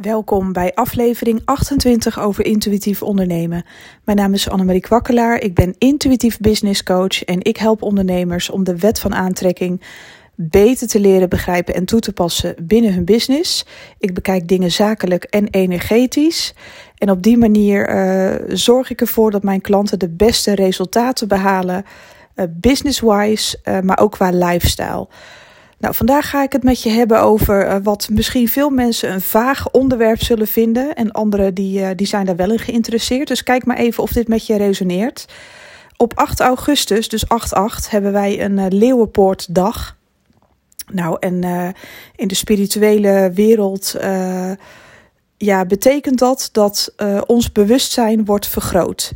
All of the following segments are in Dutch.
Welkom bij aflevering 28 over intuïtief ondernemen. Mijn naam is Annemarie Kwakkelaar, ik ben intuïtief business coach en ik help ondernemers om de wet van aantrekking beter te leren begrijpen en toe te passen binnen hun business. Ik bekijk dingen zakelijk en energetisch. En op die manier uh, zorg ik ervoor dat mijn klanten de beste resultaten behalen, uh, business-wise, uh, maar ook qua lifestyle. Nou, vandaag ga ik het met je hebben over uh, wat misschien veel mensen een vaag onderwerp zullen vinden. En anderen die, uh, die zijn daar wel in geïnteresseerd. Dus kijk maar even of dit met je resoneert. Op 8 augustus, dus 8-8, hebben wij een uh, Leeuwenpoortdag. Nou, en in de spirituele wereld ja, betekent dat dat ons bewustzijn wordt vergroot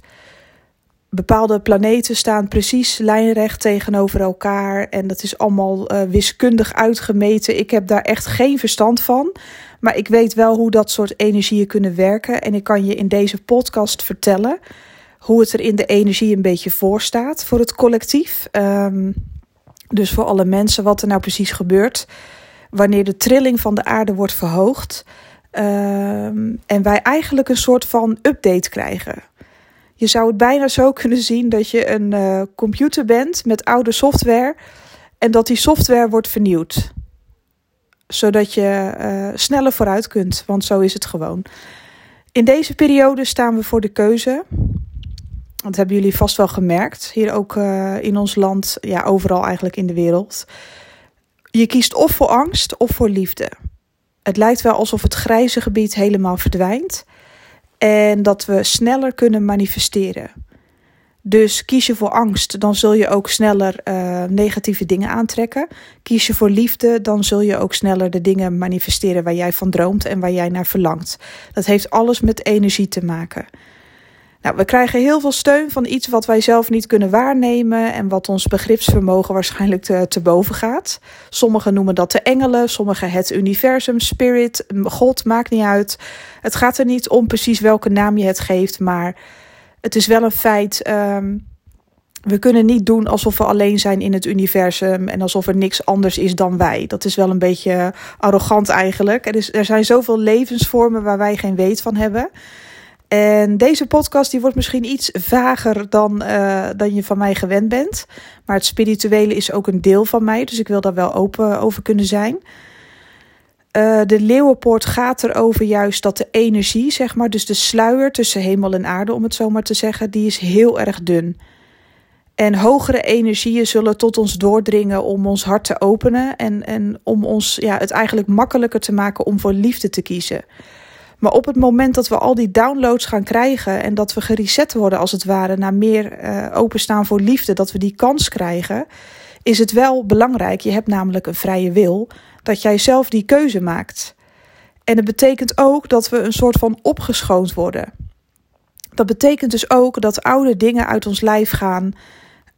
bepaalde planeten staan precies lijnrecht tegenover elkaar. En dat is allemaal uh, wiskundig uitgemeten. Ik heb daar echt geen verstand van. Maar ik weet wel hoe dat soort energieën kunnen werken. En ik kan je in deze podcast vertellen hoe het er in de energie een beetje voor staat voor het collectief. Um, dus voor alle mensen wat er nou precies gebeurt. Wanneer de trilling van de aarde wordt verhoogd. Um, en wij eigenlijk een soort van update krijgen. Je zou het bijna zo kunnen zien dat je een uh, computer bent met oude software en dat die software wordt vernieuwd. Zodat je uh, sneller vooruit kunt, want zo is het gewoon. In deze periode staan we voor de keuze. Dat hebben jullie vast wel gemerkt. Hier ook uh, in ons land, ja, overal eigenlijk in de wereld. Je kiest of voor angst of voor liefde. Het lijkt wel alsof het grijze gebied helemaal verdwijnt. En dat we sneller kunnen manifesteren. Dus kies je voor angst, dan zul je ook sneller uh, negatieve dingen aantrekken. Kies je voor liefde, dan zul je ook sneller de dingen manifesteren waar jij van droomt en waar jij naar verlangt. Dat heeft alles met energie te maken. Nou, we krijgen heel veel steun van iets wat wij zelf niet kunnen waarnemen en wat ons begripsvermogen waarschijnlijk te, te boven gaat. Sommigen noemen dat de engelen, sommigen het universum, spirit, God, maakt niet uit. Het gaat er niet om precies welke naam je het geeft, maar het is wel een feit. Um, we kunnen niet doen alsof we alleen zijn in het universum en alsof er niks anders is dan wij. Dat is wel een beetje arrogant eigenlijk. Er, is, er zijn zoveel levensvormen waar wij geen weet van hebben. En deze podcast die wordt misschien iets vager dan, uh, dan je van mij gewend bent. Maar het spirituele is ook een deel van mij, dus ik wil daar wel open over kunnen zijn. Uh, de Leeuwenpoort gaat erover juist dat de energie, zeg maar, dus de sluier tussen hemel en aarde, om het zo maar te zeggen, die is heel erg dun. En hogere energieën zullen tot ons doordringen om ons hart te openen en, en om ons ja, het eigenlijk makkelijker te maken om voor liefde te kiezen. Maar op het moment dat we al die downloads gaan krijgen en dat we gereset worden als het ware naar meer uh, openstaan voor liefde, dat we die kans krijgen, is het wel belangrijk. Je hebt namelijk een vrije wil dat jij zelf die keuze maakt. En het betekent ook dat we een soort van opgeschoond worden. Dat betekent dus ook dat oude dingen uit ons lijf gaan.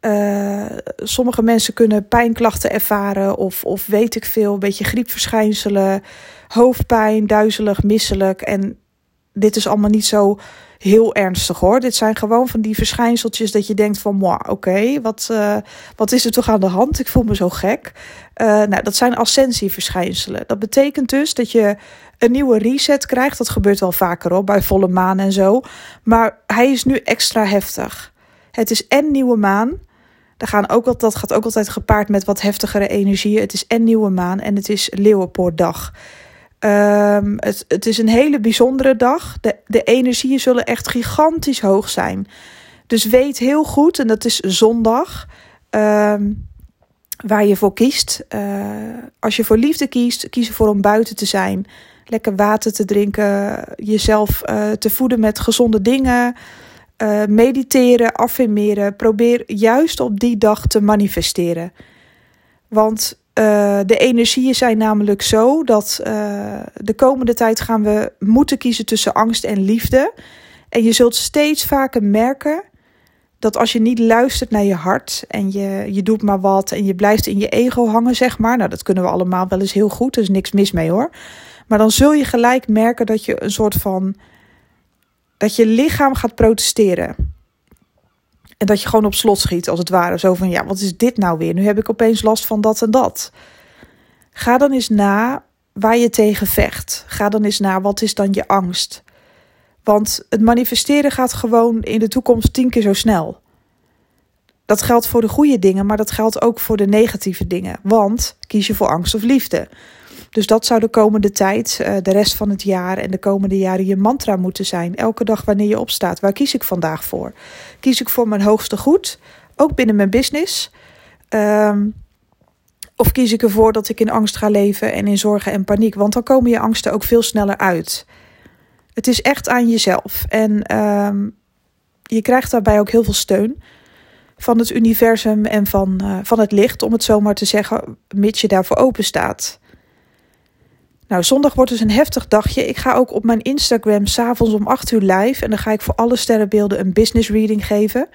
Uh, sommige mensen kunnen pijnklachten ervaren of, of weet ik veel, een beetje griepverschijnselen hoofdpijn, duizelig, misselijk. En dit is allemaal niet zo heel ernstig hoor. Dit zijn gewoon van die verschijnseltjes dat je denkt van, oké, wat, uh, wat is er toch aan de hand? Ik voel me zo gek. Uh, nou, dat zijn ascensieverschijnselen. Dat betekent dus dat je een nieuwe reset krijgt. Dat gebeurt wel vaker hoor, bij volle maan en zo. Maar hij is nu extra heftig. Het is en nieuwe maan. Daar gaan ook, dat gaat ook altijd gepaard met wat heftigere energieën. Het is en nieuwe maan en het is Leeuwenpoortdag. Um, het, het is een hele bijzondere dag. De, de energieën zullen echt gigantisch hoog zijn. Dus weet heel goed, en dat is zondag, um, waar je voor kiest. Uh, als je voor liefde kiest, kies ervoor om buiten te zijn. Lekker water te drinken, jezelf uh, te voeden met gezonde dingen. Uh, mediteren, affirmeren. Probeer juist op die dag te manifesteren. Want uh, de energieën zijn namelijk zo dat uh, de komende tijd gaan we moeten kiezen tussen angst en liefde. En je zult steeds vaker merken dat als je niet luistert naar je hart en je, je doet maar wat en je blijft in je ego hangen, zeg maar. Nou, dat kunnen we allemaal wel eens heel goed, er is niks mis mee hoor. Maar dan zul je gelijk merken dat je een soort van. Dat je lichaam gaat protesteren. En dat je gewoon op slot schiet, als het ware. Zo van, ja, wat is dit nou weer? Nu heb ik opeens last van dat en dat. Ga dan eens na waar je tegen vecht. Ga dan eens naar wat is dan je angst. Want het manifesteren gaat gewoon in de toekomst tien keer zo snel. Dat geldt voor de goede dingen, maar dat geldt ook voor de negatieve dingen. Want kies je voor angst of liefde. Dus dat zou de komende tijd, eh, de rest van het jaar en de komende jaren je mantra moeten zijn. Elke dag wanneer je opstaat, waar kies ik vandaag voor? Kies ik voor mijn hoogste goed, ook binnen mijn business? Um, of kies ik ervoor dat ik in angst ga leven en in zorgen en paniek? Want dan komen je angsten ook veel sneller uit. Het is echt aan jezelf. En um, je krijgt daarbij ook heel veel steun van het universum en van, uh, van het licht, om het zo maar te zeggen, mits je daarvoor open staat. Nou, zondag wordt dus een heftig dagje. Ik ga ook op mijn Instagram s'avonds om 8 uur live. En dan ga ik voor alle sterrenbeelden een business reading geven.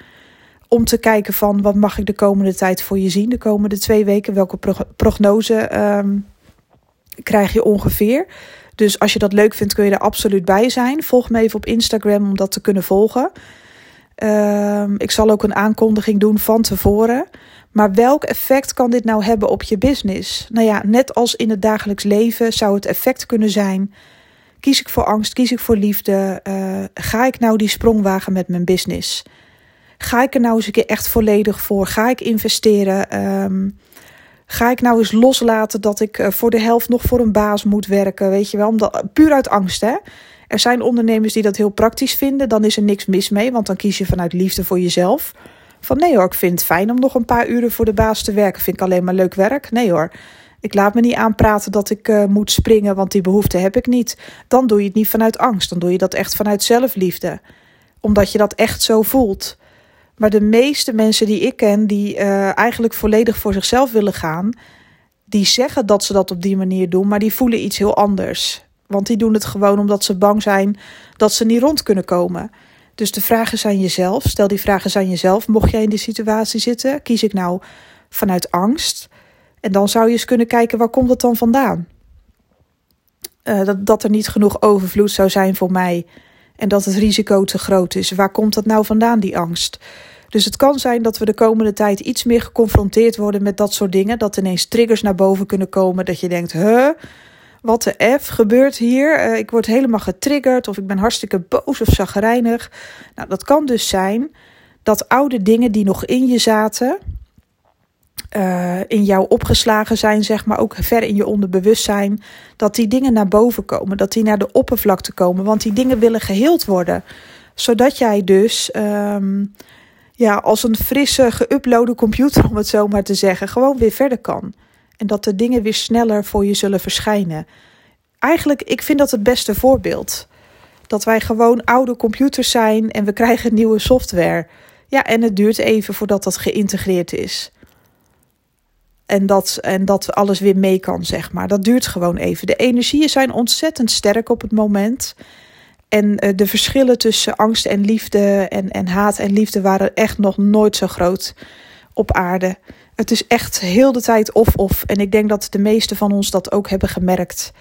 Om te kijken van wat mag ik de komende tijd voor je zien. De komende twee weken. Welke prognose um, krijg je ongeveer. Dus als je dat leuk vindt kun je er absoluut bij zijn. Volg me even op Instagram om dat te kunnen volgen. Um, ik zal ook een aankondiging doen van tevoren. Maar welk effect kan dit nou hebben op je business? Nou ja, net als in het dagelijks leven zou het effect kunnen zijn. Kies ik voor angst? Kies ik voor liefde? Uh, ga ik nou die sprong wagen met mijn business? Ga ik er nou eens een keer echt volledig voor? Ga ik investeren? Um, ga ik nou eens loslaten dat ik uh, voor de helft nog voor een baas moet werken? Weet je wel, omdat, puur uit angst hè. Er zijn ondernemers die dat heel praktisch vinden. Dan is er niks mis mee, want dan kies je vanuit liefde voor jezelf. Van nee hoor, ik vind het fijn om nog een paar uren voor de baas te werken. Vind ik alleen maar leuk werk. Nee hoor. Ik laat me niet aanpraten dat ik uh, moet springen, want die behoefte heb ik niet. Dan doe je het niet vanuit angst. Dan doe je dat echt vanuit zelfliefde. Omdat je dat echt zo voelt. Maar de meeste mensen die ik ken, die uh, eigenlijk volledig voor zichzelf willen gaan, die zeggen dat ze dat op die manier doen, maar die voelen iets heel anders. Want die doen het gewoon omdat ze bang zijn dat ze niet rond kunnen komen. Dus de vragen zijn jezelf. Stel die vragen aan jezelf. Mocht jij in die situatie zitten, kies ik nou vanuit angst? En dan zou je eens kunnen kijken, waar komt het dan vandaan? Uh, dat, dat er niet genoeg overvloed zou zijn voor mij. En dat het risico te groot is. Waar komt dat nou vandaan, die angst? Dus het kan zijn dat we de komende tijd iets meer geconfronteerd worden met dat soort dingen. Dat ineens triggers naar boven kunnen komen. Dat je denkt, huh? Wat de F gebeurt hier? Uh, ik word helemaal getriggerd of ik ben hartstikke boos of zagrijnig. Nou, dat kan dus zijn dat oude dingen die nog in je zaten, uh, in jou opgeslagen zijn, zeg maar ook ver in je onderbewustzijn, dat die dingen naar boven komen, dat die naar de oppervlakte komen, want die dingen willen geheeld worden, zodat jij dus um, ja, als een frisse, geüploade computer, om het zo maar te zeggen, gewoon weer verder kan. En dat de dingen weer sneller voor je zullen verschijnen. Eigenlijk, ik vind dat het beste voorbeeld. Dat wij gewoon oude computers zijn en we krijgen nieuwe software. Ja, en het duurt even voordat dat geïntegreerd is. En dat, en dat alles weer mee kan, zeg maar. Dat duurt gewoon even. De energieën zijn ontzettend sterk op het moment. En uh, de verschillen tussen angst en liefde en, en haat en liefde waren echt nog nooit zo groot op aarde. Het is echt heel de tijd of-of. En ik denk dat de meeste van ons dat ook hebben gemerkt.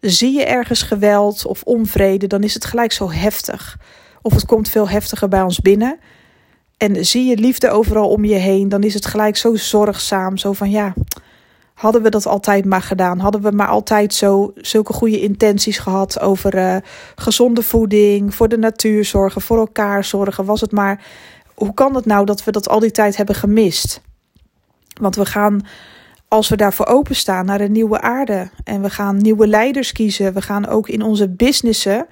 Zie je ergens geweld of onvrede, dan is het gelijk zo heftig. Of het komt veel heftiger bij ons binnen. En zie je liefde overal om je heen, dan is het gelijk zo zorgzaam. Zo van ja, hadden we dat altijd maar gedaan? Hadden we maar altijd zo, zulke goede intenties gehad over uh, gezonde voeding, voor de natuur zorgen, voor elkaar zorgen? Was het maar. Hoe kan het nou dat we dat al die tijd hebben gemist? Want we gaan, als we daarvoor openstaan, naar een nieuwe aarde. En we gaan nieuwe leiders kiezen. We gaan ook in onze businessen,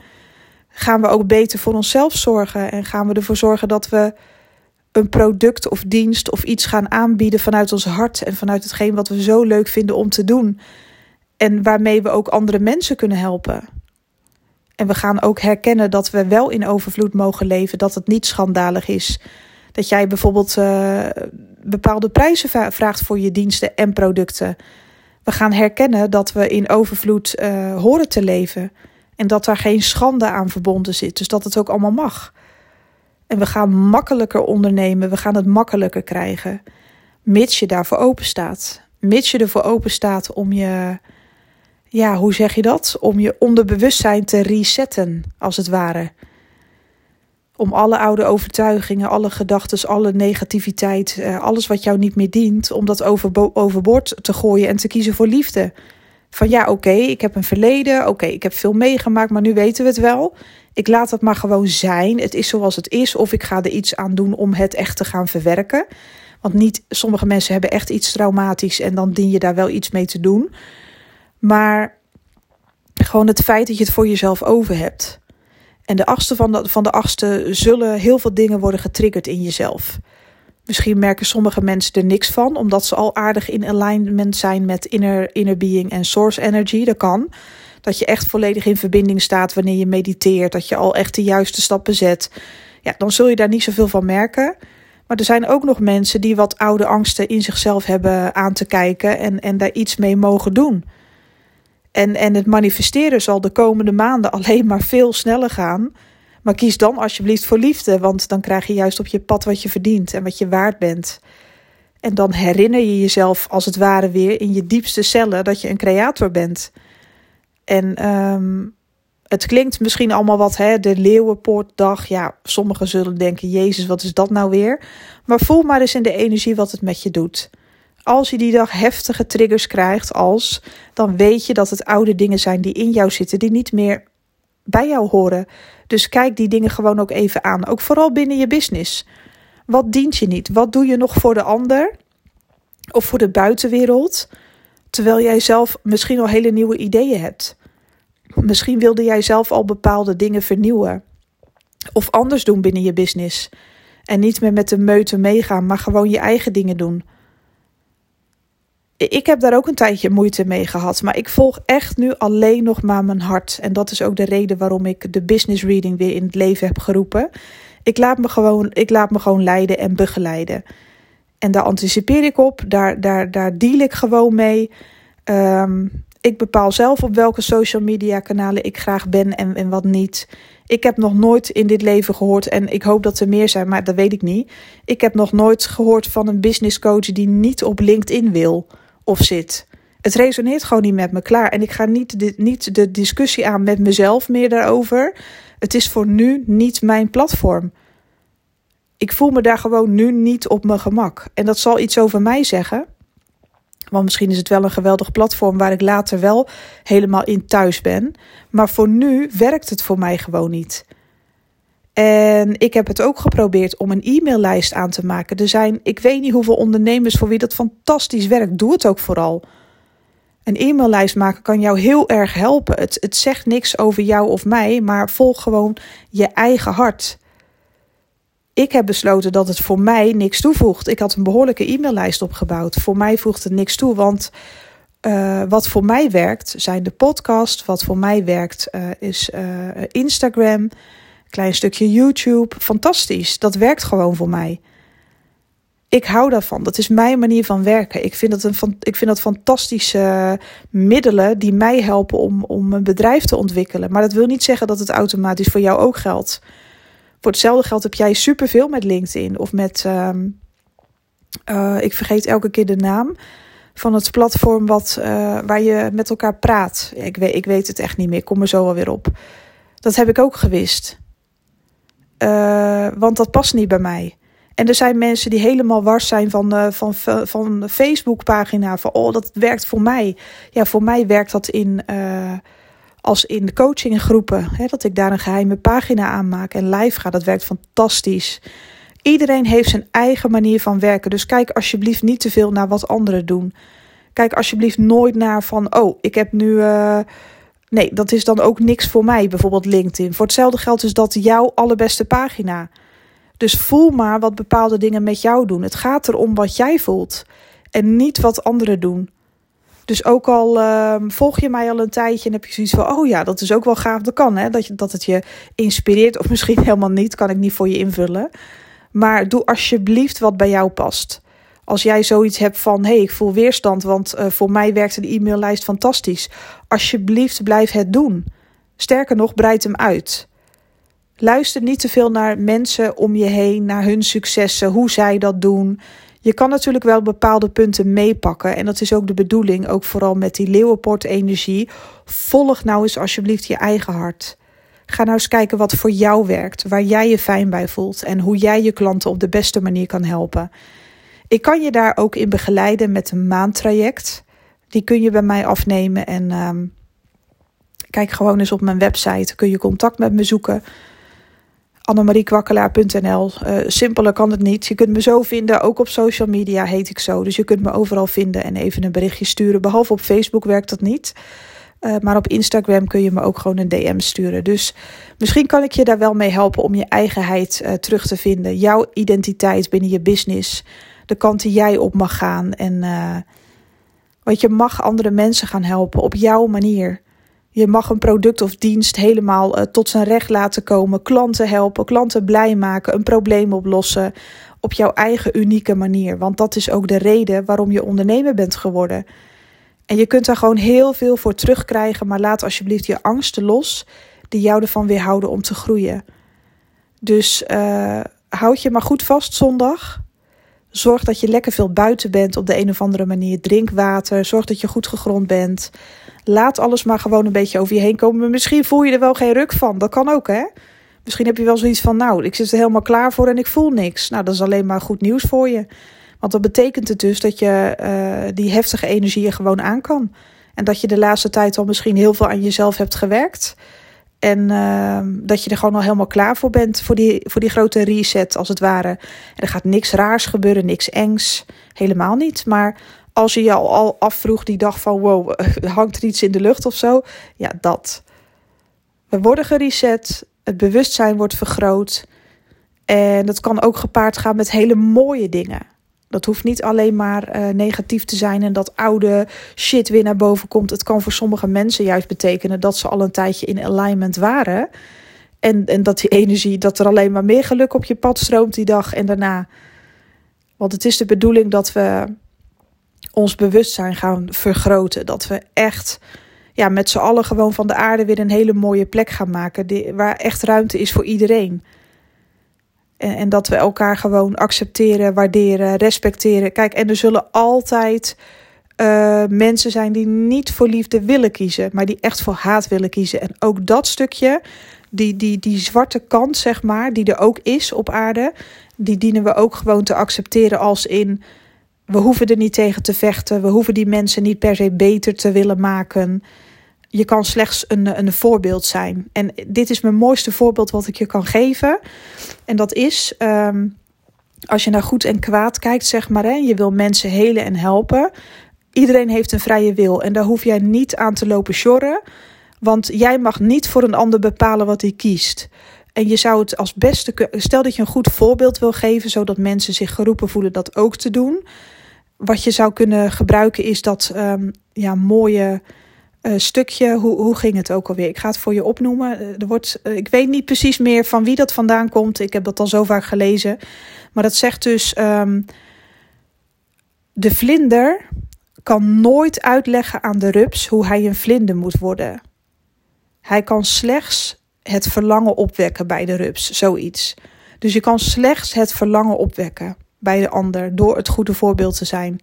gaan we ook beter voor onszelf zorgen. En gaan we ervoor zorgen dat we een product of dienst of iets gaan aanbieden vanuit ons hart. En vanuit hetgeen wat we zo leuk vinden om te doen. En waarmee we ook andere mensen kunnen helpen. En we gaan ook herkennen dat we wel in overvloed mogen leven. Dat het niet schandalig is. Dat jij bijvoorbeeld uh, bepaalde prijzen vraagt voor je diensten en producten. We gaan herkennen dat we in overvloed uh, horen te leven. En dat daar geen schande aan verbonden zit. Dus dat het ook allemaal mag. En we gaan makkelijker ondernemen. We gaan het makkelijker krijgen. Mits je daarvoor open staat. Mits je ervoor open staat om je. Ja, hoe zeg je dat? Om je onderbewustzijn te resetten, als het ware om alle oude overtuigingen, alle gedachten, alle negativiteit, eh, alles wat jou niet meer dient, om dat overboord te gooien en te kiezen voor liefde. Van ja, oké, ik heb een verleden, oké, ik heb veel meegemaakt, maar nu weten we het wel. Ik laat het maar gewoon zijn. Het is zoals het is. Of ik ga er iets aan doen om het echt te gaan verwerken. Want niet, sommige mensen hebben echt iets traumatisch en dan dien je daar wel iets mee te doen. Maar gewoon het feit dat je het voor jezelf over hebt. En de achtste van de, van de achtste zullen heel veel dingen worden getriggerd in jezelf. Misschien merken sommige mensen er niks van, omdat ze al aardig in alignment zijn met inner, inner being en source energy. Dat kan. Dat je echt volledig in verbinding staat wanneer je mediteert. Dat je al echt de juiste stappen zet. Ja, dan zul je daar niet zoveel van merken. Maar er zijn ook nog mensen die wat oude angsten in zichzelf hebben aan te kijken en, en daar iets mee mogen doen. En, en het manifesteren zal de komende maanden alleen maar veel sneller gaan. Maar kies dan alsjeblieft voor liefde, want dan krijg je juist op je pad wat je verdient en wat je waard bent. En dan herinner je jezelf als het ware weer in je diepste cellen dat je een creator bent. En um, het klinkt misschien allemaal wat, hè, de Leeuwenpoortdag. Ja, sommigen zullen denken, Jezus, wat is dat nou weer? Maar voel maar eens in de energie wat het met je doet. Als je die dag heftige triggers krijgt, als, dan weet je dat het oude dingen zijn die in jou zitten, die niet meer bij jou horen. Dus kijk die dingen gewoon ook even aan. Ook vooral binnen je business. Wat dient je niet? Wat doe je nog voor de ander? Of voor de buitenwereld? Terwijl jij zelf misschien al hele nieuwe ideeën hebt. Misschien wilde jij zelf al bepaalde dingen vernieuwen. Of anders doen binnen je business. En niet meer met de meute meegaan, maar gewoon je eigen dingen doen. Ik heb daar ook een tijdje moeite mee gehad. Maar ik volg echt nu alleen nog maar mijn hart. En dat is ook de reden waarom ik de business reading weer in het leven heb geroepen. Ik laat me gewoon, ik laat me gewoon leiden en begeleiden. En daar anticipeer ik op. Daar, daar, daar deal ik gewoon mee. Um, ik bepaal zelf op welke social media kanalen ik graag ben en, en wat niet. Ik heb nog nooit in dit leven gehoord, en ik hoop dat er meer zijn, maar dat weet ik niet. Ik heb nog nooit gehoord van een business coach die niet op LinkedIn wil of zit. Het resoneert gewoon niet met me klaar. En ik ga niet de, niet de discussie aan met mezelf meer daarover. Het is voor nu niet mijn platform. Ik voel me daar gewoon nu niet op mijn gemak. En dat zal iets over mij zeggen. Want misschien is het wel een geweldig platform waar ik later wel helemaal in thuis ben. Maar voor nu werkt het voor mij gewoon niet. En ik heb het ook geprobeerd om een e-maillijst aan te maken. Er zijn, ik weet niet hoeveel ondernemers voor wie dat fantastisch werkt. Doe het ook vooral. Een e-maillijst maken kan jou heel erg helpen. Het, het zegt niks over jou of mij, maar volg gewoon je eigen hart ik heb besloten dat het voor mij niks toevoegt. Ik had een behoorlijke e-maillijst opgebouwd. Voor mij voegt het niks toe, want uh, wat voor mij werkt zijn de podcast. Wat voor mij werkt uh, is uh, Instagram, klein stukje YouTube. Fantastisch, dat werkt gewoon voor mij. Ik hou daarvan. Dat is mijn manier van werken. Ik vind dat, een, ik vind dat fantastische middelen die mij helpen om, om een bedrijf te ontwikkelen. Maar dat wil niet zeggen dat het automatisch voor jou ook geldt. Voor hetzelfde geld heb jij superveel met LinkedIn of met. Uh, uh, ik vergeet elke keer de naam van het platform wat, uh, waar je met elkaar praat. Ik weet, ik weet het echt niet meer. Ik kom er zo alweer op. Dat heb ik ook gewist. Uh, want dat past niet bij mij. En er zijn mensen die helemaal wars zijn van, uh, van, van de Facebookpagina. Van oh, dat werkt voor mij. Ja, voor mij werkt dat in als in coachinggroepen. Hè, dat ik daar een geheime pagina aan maak en live ga. Dat werkt fantastisch. Iedereen heeft zijn eigen manier van werken. Dus kijk alsjeblieft niet te veel naar wat anderen doen. Kijk alsjeblieft nooit naar van, oh, ik heb nu. Nee, dat is dan ook niks voor mij, bijvoorbeeld LinkedIn. Voor hetzelfde geld is dat jouw allerbeste pagina. Dus voel maar wat bepaalde dingen met jou doen. Het gaat erom wat jij voelt en niet wat anderen doen. Dus ook al ehm, volg je mij al een tijdje en heb je zoiets van: oh ja, dat is ook wel gaaf. Dat kan, hè? Dat, je, dat het je inspireert, of misschien helemaal niet, kan ik niet voor je invullen. Maar doe alsjeblieft wat bij jou past. Als jij zoiets hebt van: hé, hey, ik voel weerstand, want uh, voor mij werkte de e-maillijst fantastisch. Alsjeblieft, blijf het doen. Sterker nog, breid hem uit. Luister niet te veel naar mensen om je heen, naar hun successen, hoe zij dat doen. Je kan natuurlijk wel bepaalde punten meepakken. En dat is ook de bedoeling, ook vooral met die Leeuwenpoort-energie. Volg nou eens alsjeblieft je eigen hart. Ga nou eens kijken wat voor jou werkt, waar jij je fijn bij voelt en hoe jij je klanten op de beste manier kan helpen. Ik kan je daar ook in begeleiden met een maandtraject. Die kun je bij mij afnemen en ehm, kijk gewoon eens op mijn website. Kun je contact met me zoeken. annemariekwakkelaar.nl uh, eh, Simpeler kan het niet. Je kunt me zo vinden. Ook op social media heet ik zo. Dus je kunt me overal vinden en even een berichtje sturen. Behalve op Facebook werkt dat niet. Uh, maar op Instagram kun je me ook gewoon een DM sturen. Dus misschien kan ik je daar wel mee helpen om je eigenheid uh, terug te vinden. Jouw identiteit binnen je business. De kant die jij op mag gaan. En uh, want je mag andere mensen gaan helpen op jouw manier. Je mag een product of dienst helemaal tot zijn recht laten komen. Klanten helpen, klanten blij maken, een probleem oplossen. Op jouw eigen unieke manier. Want dat is ook de reden waarom je ondernemer bent geworden. En je kunt daar gewoon heel veel voor terugkrijgen, maar laat alsjeblieft je angsten los die jou ervan weerhouden om te groeien. Dus uh, houd je maar goed vast zondag. Zorg dat je lekker veel buiten bent op de een of andere manier. Drink water. Zorg dat je goed gegrond bent. Laat alles maar gewoon een beetje over je heen komen. Misschien voel je er wel geen ruk van. Dat kan ook, hè? Misschien heb je wel zoiets van: Nou, ik zit er helemaal klaar voor en ik voel niks. Nou, dat is alleen maar goed nieuws voor je. Want dat betekent het dus dat je uh, die heftige energie gewoon aan kan. En dat je de laatste tijd al misschien heel veel aan jezelf hebt gewerkt. En uh, dat je er gewoon al helemaal klaar voor bent. Voor die, voor die grote reset, als het ware. En er gaat niks raars gebeuren, niks engs. Helemaal niet. Maar als je je al, al afvroeg die dag van wow, hangt er iets in de lucht of zo? Ja, dat. We worden gereset. Het bewustzijn wordt vergroot. En dat kan ook gepaard gaan met hele mooie dingen. Dat hoeft niet alleen maar uh, negatief te zijn en dat oude shit weer naar boven komt. Het kan voor sommige mensen juist betekenen dat ze al een tijdje in alignment waren. En, en dat die energie, dat er alleen maar meer geluk op je pad stroomt die dag en daarna. Want het is de bedoeling dat we ons bewustzijn gaan vergroten. Dat we echt ja, met z'n allen gewoon van de aarde weer een hele mooie plek gaan maken. Die, waar echt ruimte is voor iedereen. En, dat we elkaar gewoon accepteren, waarderen, respecteren. Kijk, en er zullen altijd uh, mensen zijn die niet voor liefde willen kiezen, maar die echt voor haat willen kiezen. En ook dat stukje, die, die, die zwarte kant, zeg maar, die er ook is op aarde, die dienen we ook gewoon te accepteren als in. We hoeven er niet tegen te vechten. We hoeven die mensen niet per se beter te willen maken je kan slechts een, een voorbeeld zijn. En dit is mijn mooiste voorbeeld wat ik je kan geven. En dat is, um, als je naar goed en kwaad kijkt, zeg maar, hè, je wil mensen helen en helpen. Iedereen heeft een vrije wil en daar hoef jij niet aan te lopen sjorren. Want jij mag niet voor een ander bepalen wat hij kiest. En je zou het als beste. Stel dat je een goed voorbeeld wil geven, zodat mensen zich geroepen voelen dat ook te doen. Wat je zou kunnen gebruiken is dat um, ja, mooie uh, stukje, hoe, hoe ging het ook alweer? Ik ga het voor je opnoemen. Eh, er wordt, uh, ik weet niet precies meer van wie dat vandaan komt. Ik heb dat al zo vaak gelezen. Maar dat zegt dus: um, de vlinder kan nooit uitleggen aan de rups hoe hij een vlinder moet worden. Hij kan slechts het verlangen opwekken bij de rups, zoiets. Dus je kan slechts het verlangen opwekken bij de ander door het goede voorbeeld te zijn.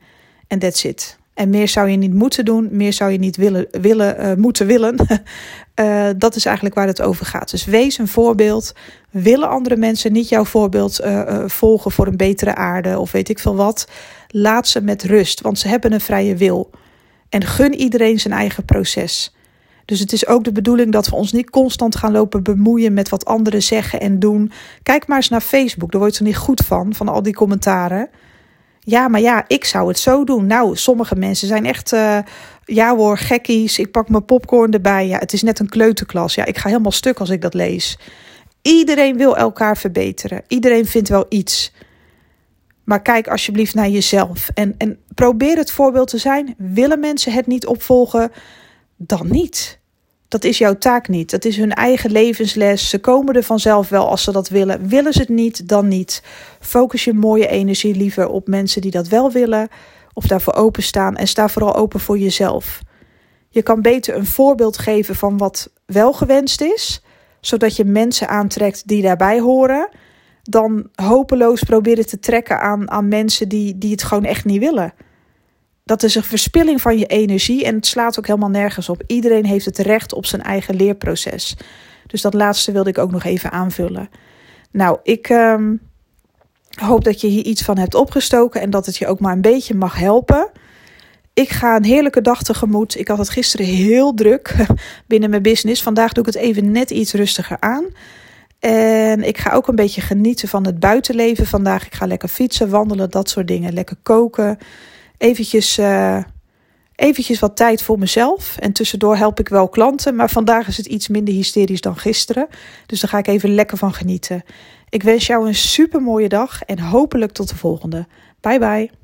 En that's it. En meer zou je niet moeten doen, meer zou je niet willen, willen uh, moeten willen. uh, dat is eigenlijk waar het over gaat. Dus wees een voorbeeld. Willen andere mensen niet jouw voorbeeld uh, volgen voor een betere aarde of weet ik veel wat? Laat ze met rust, want ze hebben een vrije wil. En gun iedereen zijn eigen proces. Dus het is ook de bedoeling dat we ons niet constant gaan lopen bemoeien met wat anderen zeggen en doen. Kijk maar eens naar Facebook, daar word je niet goed van, van al die commentaren. Ja, maar ja, ik zou het zo doen. Nou, sommige mensen zijn echt, uh, ja hoor, gekkies. Ik pak mijn popcorn erbij. Ja, het is net een kleuterklas. Ja, ik ga helemaal stuk als ik dat lees. Iedereen wil elkaar verbeteren. Iedereen vindt wel iets. Maar kijk alsjeblieft naar jezelf. En, en probeer het voorbeeld te zijn. Willen mensen het niet opvolgen? Dan niet. Dat is jouw taak niet. Dat is hun eigen levensles. Ze komen er vanzelf wel als ze dat willen. Willen ze het niet, dan niet. Focus je mooie energie liever op mensen die dat wel willen of daarvoor openstaan en sta vooral open voor jezelf. Je kan beter een voorbeeld geven van wat wel gewenst is, zodat je mensen aantrekt die daarbij horen, dan hopeloos proberen te trekken aan, aan mensen die, die het gewoon echt niet willen dat is een verspilling van je energie en het slaat ook helemaal nergens op. Iedereen heeft het recht op zijn eigen leerproces. Dus dat laatste wilde ik ook nog even aanvullen. Nou, ik um, hoop dat je hier iets van hebt opgestoken en dat het je ook maar een beetje mag helpen. Ik ga een heerlijke dag tegemoet. Ik had het gisteren heel druk binnen mijn business. Vandaag doe ik het even net iets rustiger aan. En ik ga ook een beetje genieten van het buitenleven vandaag. Ik ga lekker fietsen, wandelen, dat soort dingen. Lekker koken. Eventjes, uh, eventjes wat tijd voor mezelf. En tussendoor help ik wel klanten. Maar vandaag is het iets minder hysterisch dan gisteren. Dus daar ga ik even lekker van genieten. Ik wens jou een super mooie dag en hopelijk tot de volgende. Bye bye.